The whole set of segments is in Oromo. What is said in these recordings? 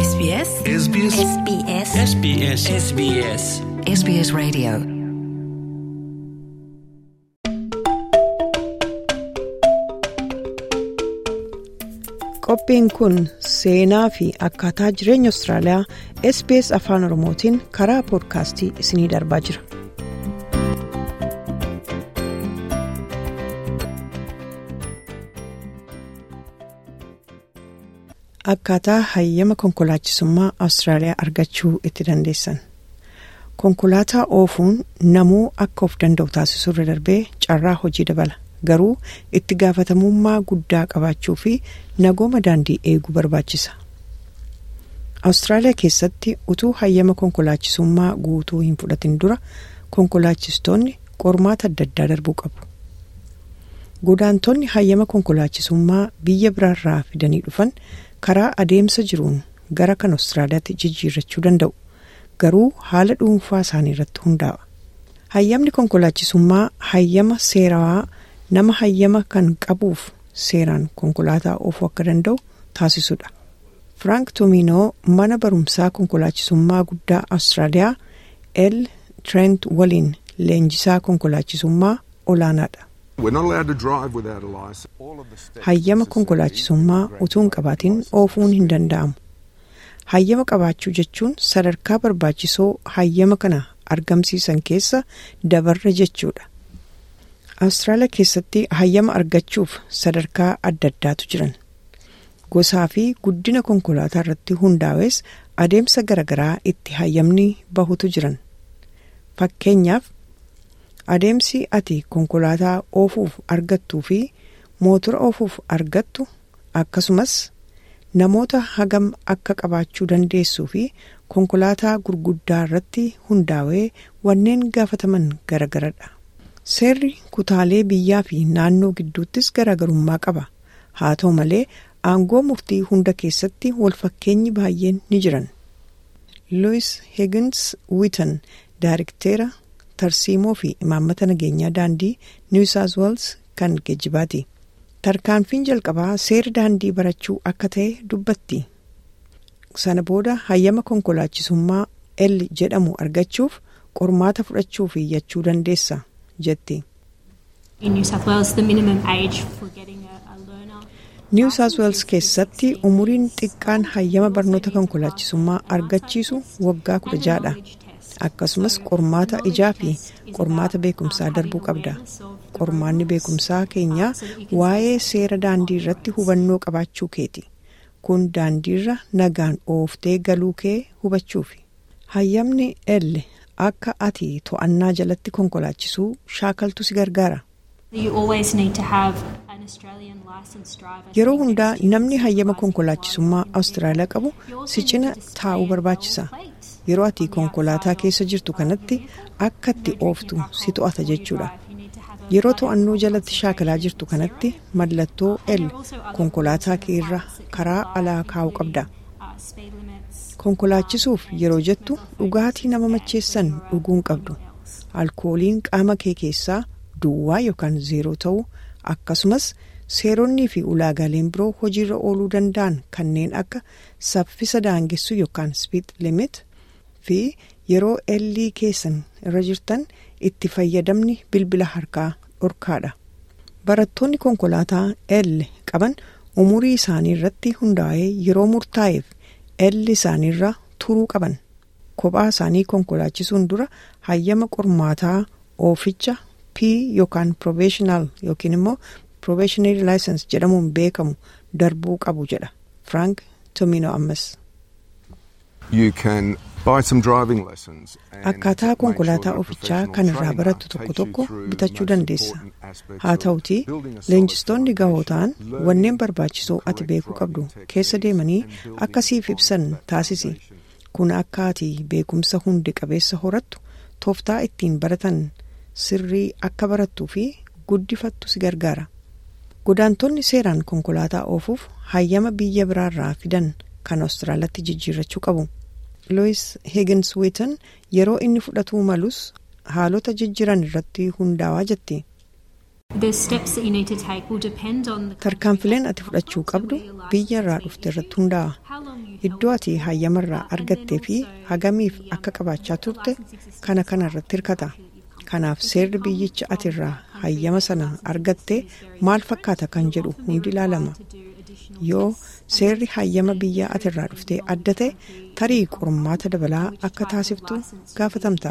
SBS SBS SBS SBS SBS SBS Radio. Qophiin kun seenaa fi akkaataa jireenya Austraaliyaa SBS Afaan Oromootiin karaa poodkaastii isiniif darbaa jira. Akkaataa hayyama konkolaachisummaa Austraaliyaa argachuu itti dandeessan. Konkolaataa oofuun namuu akka of danda'u taasisuu irra darbee carraa hojii dabala. Garuu itti gaafatamummaa guddaa qabaachuu fi nagooma daandii eeguu barbaachisa. Awustiraaliyaa keessatti utuu hayyama konkolaachisummaa guutuu hin fudhatin dura konkolaachistoonni qormaata adda addaa darbuu qabu. Godaantonni hayyama konkolaachisummaa biyya biraarraa fidanii dhufan karaa adeemsa jiruun gara kan Awustiraaliyaatti jijjiirrachuu danda'u. Garuu haala dhuunfaa isaanii irratti hundaa'a. Hayyamni konkolaachisummaa hayyama seerawaa nama hayyama kan qabuuf seeraan konkolaataa oofuu akka danda'u taasisudha. Frank Tominoo mana barumsaa konkolaachisummaa guddaa Awustiraaliyaa L Trent waliin leenjisaa konkolaachisummaa olaanaadha. Hayyama konkolaachisummaa utuu hin qabaatin oofuun hin danda'amu. Hayyama qabaachuu jechuun sadarkaa barbaachisoo hayyama kana argamsiisan keessa dabarra jechuudha. Awustiraaliyaa keessatti hayyama argachuuf sadarkaa adda addaatu jiran. Gosaa fi guddina konkolaataa irratti hundaa'es adeemsa garaagaraa itti hayyamni bahutu jiran. Fakkeenyaaf adeemsi ati konkolaataa oofuuf argattuu fi mootora oofuuf argattu akkasumas namoota hagam akka qabaachuu dandeessuu fi konkolaataa gurguddaa irratti hundaa'ee wanneen gaafataman garaagaradha. Seerri kutaalee biyyaa fi naannoo gidduuttis garaagarummaa qaba. Haa ta'u malee aangoo murtii hunda keessatti walfakkeenyi baay'een ni jiran. Louis Higgins Witten Daarikteera tarsiimoo fi imaammata nageenyaa daandii New South Wales kan geejjibaati. Tarkaanfiin jalqabaa seera daandii barachuu akka ta'e dubbatti. Sana booda hayyama konkolaachisummaa L jedhamu argachuuf qormaata fudhachuuf iyyachuu dandeessa. jetti. New South Wales keessatti umuriin xiqqaan hayyama barnoota konkolaachisummaa argachiisu waggaa kudha ja'adha. Akkasumas qormaata ijaa fi qormaata beekumsaa darbuu qabda. Qormaanni beekumsaa keenyaa waa'ee seera daandii irratti hubannoo qabaachuu keeti. Kun daandiirra nagaan ooftee galuu kee hubachuufi. Hayyamni L akka ati to'annaa jalatti konkolaachisuu shaakaltu si gargaara. Yeroo hundaa namni hayyama konkolaachisummaa Awustiraaliyaa qabu si cina taa'uu barbaachisa. Yeroo ati konkolaataa keessa jirtu kanatti akka itti ooftu si to'ata jechuudha. Yeroo to'annoo jalatti shaakalaa jirtu kanatti mallattoo L konkolaataa keerra karaa alaa kaa'uu qabda. konkolaachisuuf yeroo jettu dhugaatii nama macheessan dhuguun qabdu alkooliin qaama kee keessaa duwwaa yookaan zeeroo ta'uu akkasumas seeronnii fi ulaagaaleen biroo hojiirra ooluu danda'an kanneen akka saffisa daangessuu yookaan speed limit fi yeroo ellii keessan irra jirtan itti fayyadamni bilbila harkaa dhorkaadha barattoonni konkolaataa L qaban umurii isaanii irratti hundaa'ee yeroo murtaa'eef. L isaaniirra turuu qaban kophaa isaanii konkolaachisuun dura hayyama qormaataa ooficha P yookaan provisional yookiin immoo probationary license jedhamuun beekamu darbuu qabu jedha Frank Tomino ammas. Akkaataa konkolaataa ofichaa kan irraa barattu tokko tokko bitachuu dandeessa. Haa ta'utii leenjistoonni gahoo ta'an wanneen barbaachisoo ati beekuu qabdu keessa deemanii akka siif ibsan taasisi. Kun akka ati beekumsa hundi qabeessa horattu tooftaa ittiin baratan sirrii akka barattuu fi guddifattu si gargaara. Godaantonni seeraan konkolaataa oofuuf hayyama biyya biraarraa fidan kan Awustiraaliyaatti jijjiirrachuu qabu. Louis Higgins Witten yeroo inni fudhatuu malus haalota jijjiiran irratti hundaa'aa jetti. tarkaanfileen ati fudhachuu qabdu biyya irraa dhufte irratti hundaa'a iddoo ati hayyama irraa argattee fi hagamiif akka qabaachaa turte kana kana irratti hirkata. kanaaf seerri biyyicha ati irraa hayyama sana argatte maal fakkaata kan jedhu hundi ilaalama yoo seerri hayyama biyya ati irraa dhuftee adda ta'e tarii qormaata dabalaa akka taasiftu gaafatamta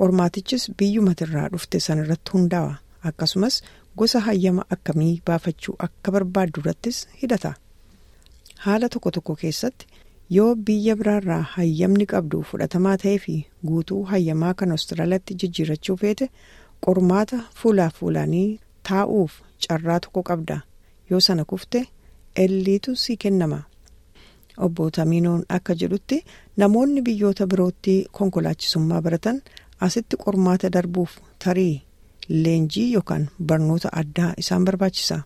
qormaatichis biyyuma irraa dhufte sana irratti hundaa'a akkasumas gosa hayyama akkamii baafachuu akka barbaaddu irrattis hidhata haala tokko tokko keessatti yoo biyya biraarraa hayyamni qabdu fudhatamaa ta'ee fi guutuu hayyamaa kan Awustiraaliyaatti jijjiirrachuu feete qormaata fuulaa fuulaanii taa'uuf carraa tokko qabda yoo sana kufte elliitu si kennama. obbo Tamiinoon akka jedhutti namoonni biyyoota birootti konkolaachisummaa baratan asitti qormaata darbuuf tarii leenjii yookaan barnoota addaa isaan barbaachisa.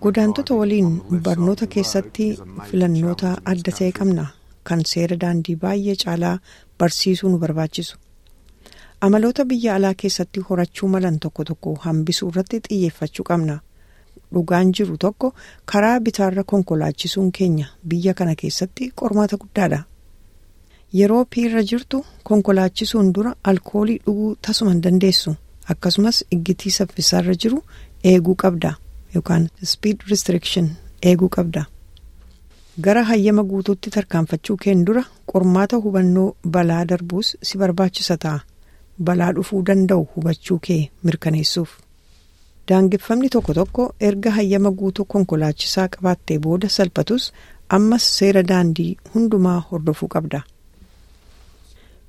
godaantota waliin barnoota keessatti filannoota adda ta'e qabna kan seera daandii baay'ee caalaa barsiisuu nu barbaachisu amaloota biyya alaa keessatti horachuu malan tokko tokko hambisuu irratti xiyyeeffachuu qabna. Dhugaan jiru tokko karaa bitaarra konkolaachisuun keenya biyya kana keessatti qormaata guddaadha. Yeroo piirra jirtu konkolaachisuun dura alkoolii dhuguu tasuma hin dandeessu. Akkasumas iggitii saffisaarra jiru eeguu qabda yookaan speed restriction eeguu qabda. Gara hayyama guutuutti tarkaanfachuu keen dura qormaata hubannoo balaa darbuus si barbaachisa ta'a balaa dhufuu danda'u hubachuu kee mirkaneessuuf. Daangeffamni tokko tokko erga hayyama guutuu konkolaachisaa qabaattee booda salphatus ammas seera daandii hundumaa hordofuu qabda.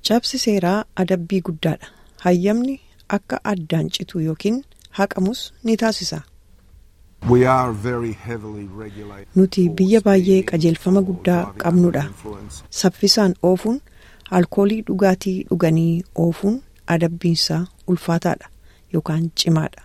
Cabsi seeraa adabbii guddaadha. Hayyamni akka addaan citu yookiin haqamus ni taasisa. nuti biyya baay'ee qajeelfama guddaa qabnudha. saffisaan oofuun alkoolii dhugaatii dhuganii oofuun adabbiinsaa ulfaataadha yookaan cimaadha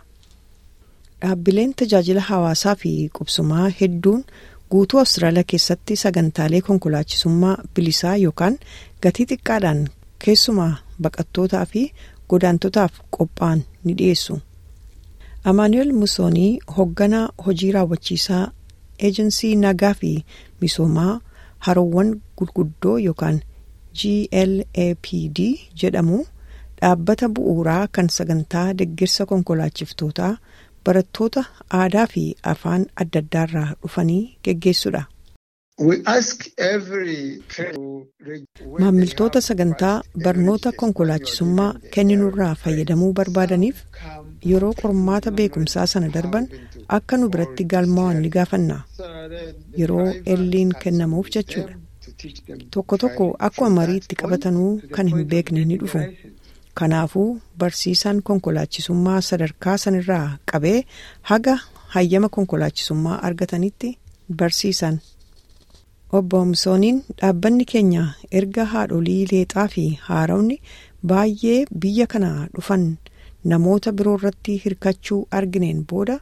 dhaabbileen tajaajila hawaasaa fi qubsumaa hedduun guutuu awustiraaliyaa keessatti sagantaalee konkolaachisummaa bilisaa yookaan gatii xiqqaadhaan keessumaa baqattootaa fi godaantotaaf qophaa'an ni dhiyeessu. Amaanuel Musoonii hoogganaa hojii raawwachiisaa eejensii nagaa fi misoomaa haroowwan gurguddoo yookaan GLAPD jedhamu dhaabbata bu'uuraa kan sagantaa deeggarsa konkolaachiftootaa barattoota aadaa fi afaan adda addaarraa dhufanii geggeessudha. Maammiltoota sagantaa barnoota konkolaachisummaa kenninurraa fayyadamuu barbaadaniif yeroo qormaata beekumsaa sana darban akka nu biratti galmaa'an ni gaafanna yeroo elliin kennamuuf jechuudha. tokko tokko akkuma mariitti qabatanuu kan hin beekne ni dhufu kanaafuu barsiisaan konkolaachisummaa sadarkaa sanirraa qabee haga hayyama konkolaachisummaa argatanitti barsiisan. obbo Musooniin dhaabbanni keenya erga haadholii leexaa fi haarawni baay'ee biyya kana dhufan namoota biroo irratti hirkachuu argineen booda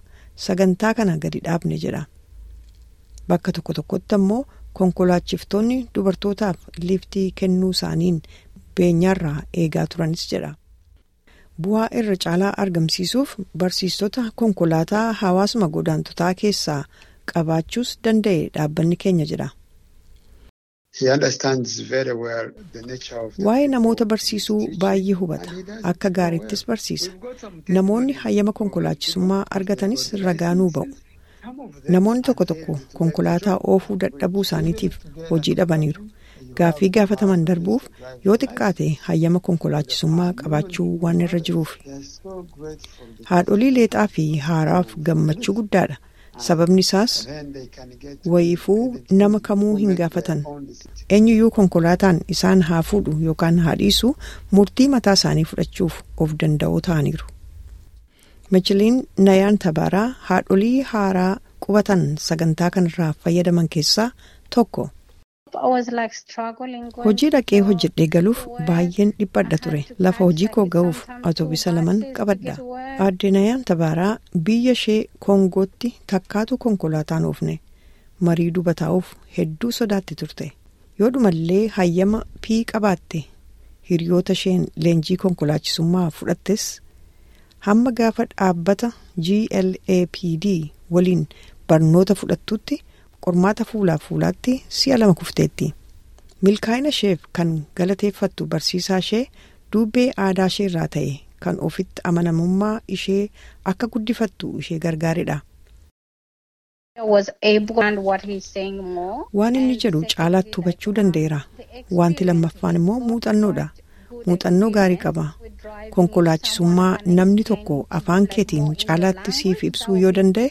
sagantaa kana gadi dhaabne jedha bakka tokko tokkotti ammoo konkolaachiftoonni dubartootaaf liiftii kennuu isaaniin beenyaarraa eegaa turanis jedha bu'aa irra caalaa argamsiisuuf barsiistota konkolaataa hawaasuma godaantotaa keessaa qabaachuus danda'e dhaabbanni keenya jedha. Waa'ee namoota barsiisuu baay'ee hubata. Akka gaariittis barsiisa. Namoonni hayyama konkolaachisummaa argatanis ragaa nuu ba'u. Namoonni tokko tokko konkolaataa oofuu dadhabuu isaaniitiif hojii dhabaniiru. Gaaffii gaafataman darbuuf yoo xiqqaate hayyama konkolaachisummaa qabaachuu waan irra jiruuf. Haadholii leexaa fi haaraaf gammachuu guddaadha. sababni isaas wayifuu nama kamuu hin gaafatan eenyuyyuu konkolaataan isaan haa fuudhu yookaan haa dhiisu murtii mataa isaanii fudhachuuf of danda'oo ta'aniiru. Michiliin Nayaan Tabaaraa haadholii haaraa qubatan sagantaa kanarraa fayyadaman keessaa tokko. Hojii dhaqee hojjedhee galuuf baay'een dhiphadha ture. Lafa hojii koo ga'uuf atoobisa laman qabadha. Aadde Nayaan Tabaaraa biyya ishee Koongootti takkaatu konkolaataan oofne. Marii dubataa'uuf hedduu sodaatti turte. Yoodhumallee hayyama pii qabaatte hiriyoota isheen leenjii konkolaachisummaa fudhattes hamma gaafa dhaabbata glapd waliin barnoota fudhattutti qormaata fuulaa fuulaatti si'a lama kufteetti milkaa'ina isheef kan galateeffattu barsiisaa ishee dubbee aadaa ishee irraa ta'e kan ofitti amanamummaa ishee akka guddifattu ishee gargaaredha. waan inni jedhu caalaatti hubachuu danda'eera wanti lammaffaan immoo muuxannoodha muuxannoo gaarii qaba konkolaachisummaa namni tokko afaan keetiin caalaatti siif ibsuu yoo danda'e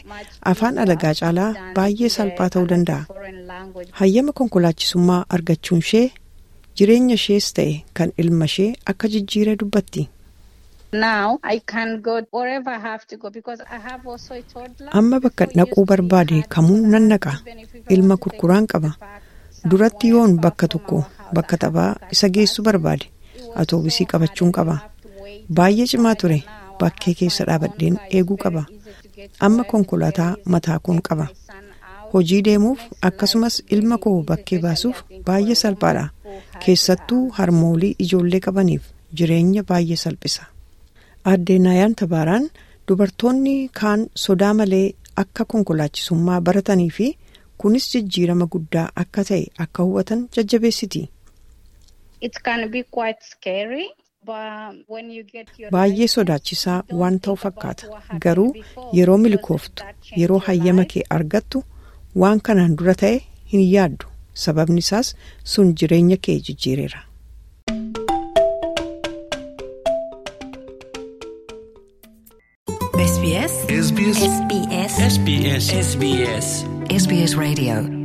afaan alagaa caalaa baay'ee salphaa ta'uu danda'a hayyama konkolaachisummaa argachuun ishee jireenya ishees ta'e kan ilma ishee akka jijjiiree dubbatti. amma bakka dhaquu barbaade kamuu nan naqa ilma kurkuraan qaba duratti yoon bakka tokko bakka taphaa isa geessu barbaade atoobisii qabachuun qaba baay'ee cimaa ture. Bakkee keessa dhaabadheen eeguu qaba. Amma konkolaataa mataa kun qaba. Hojii deemuuf akkasumas ilma koo bakkee baasuuf baay'ee salphaadha. Keessattuu harmoolii ijoollee qabaniif jireenya baay'ee salphisa. Aaddee Naayaan Tabaaraan dubartoonni kaan sodaa malee akka konkolaachisummaa baratanii fi kunis jijjiirama guddaa akka ta'e akka hubatan jajjabeessiti. Baay'ee sodaachisaa waan ta'u fakkaata garuu yeroo milkooftu yeroo hayyama kee argattu waan kanaan dura ta'e hin yaaddu sababni isaas sun jireenya kee jijjiireera. SBS SBS SBS SBS SBS SBS Radio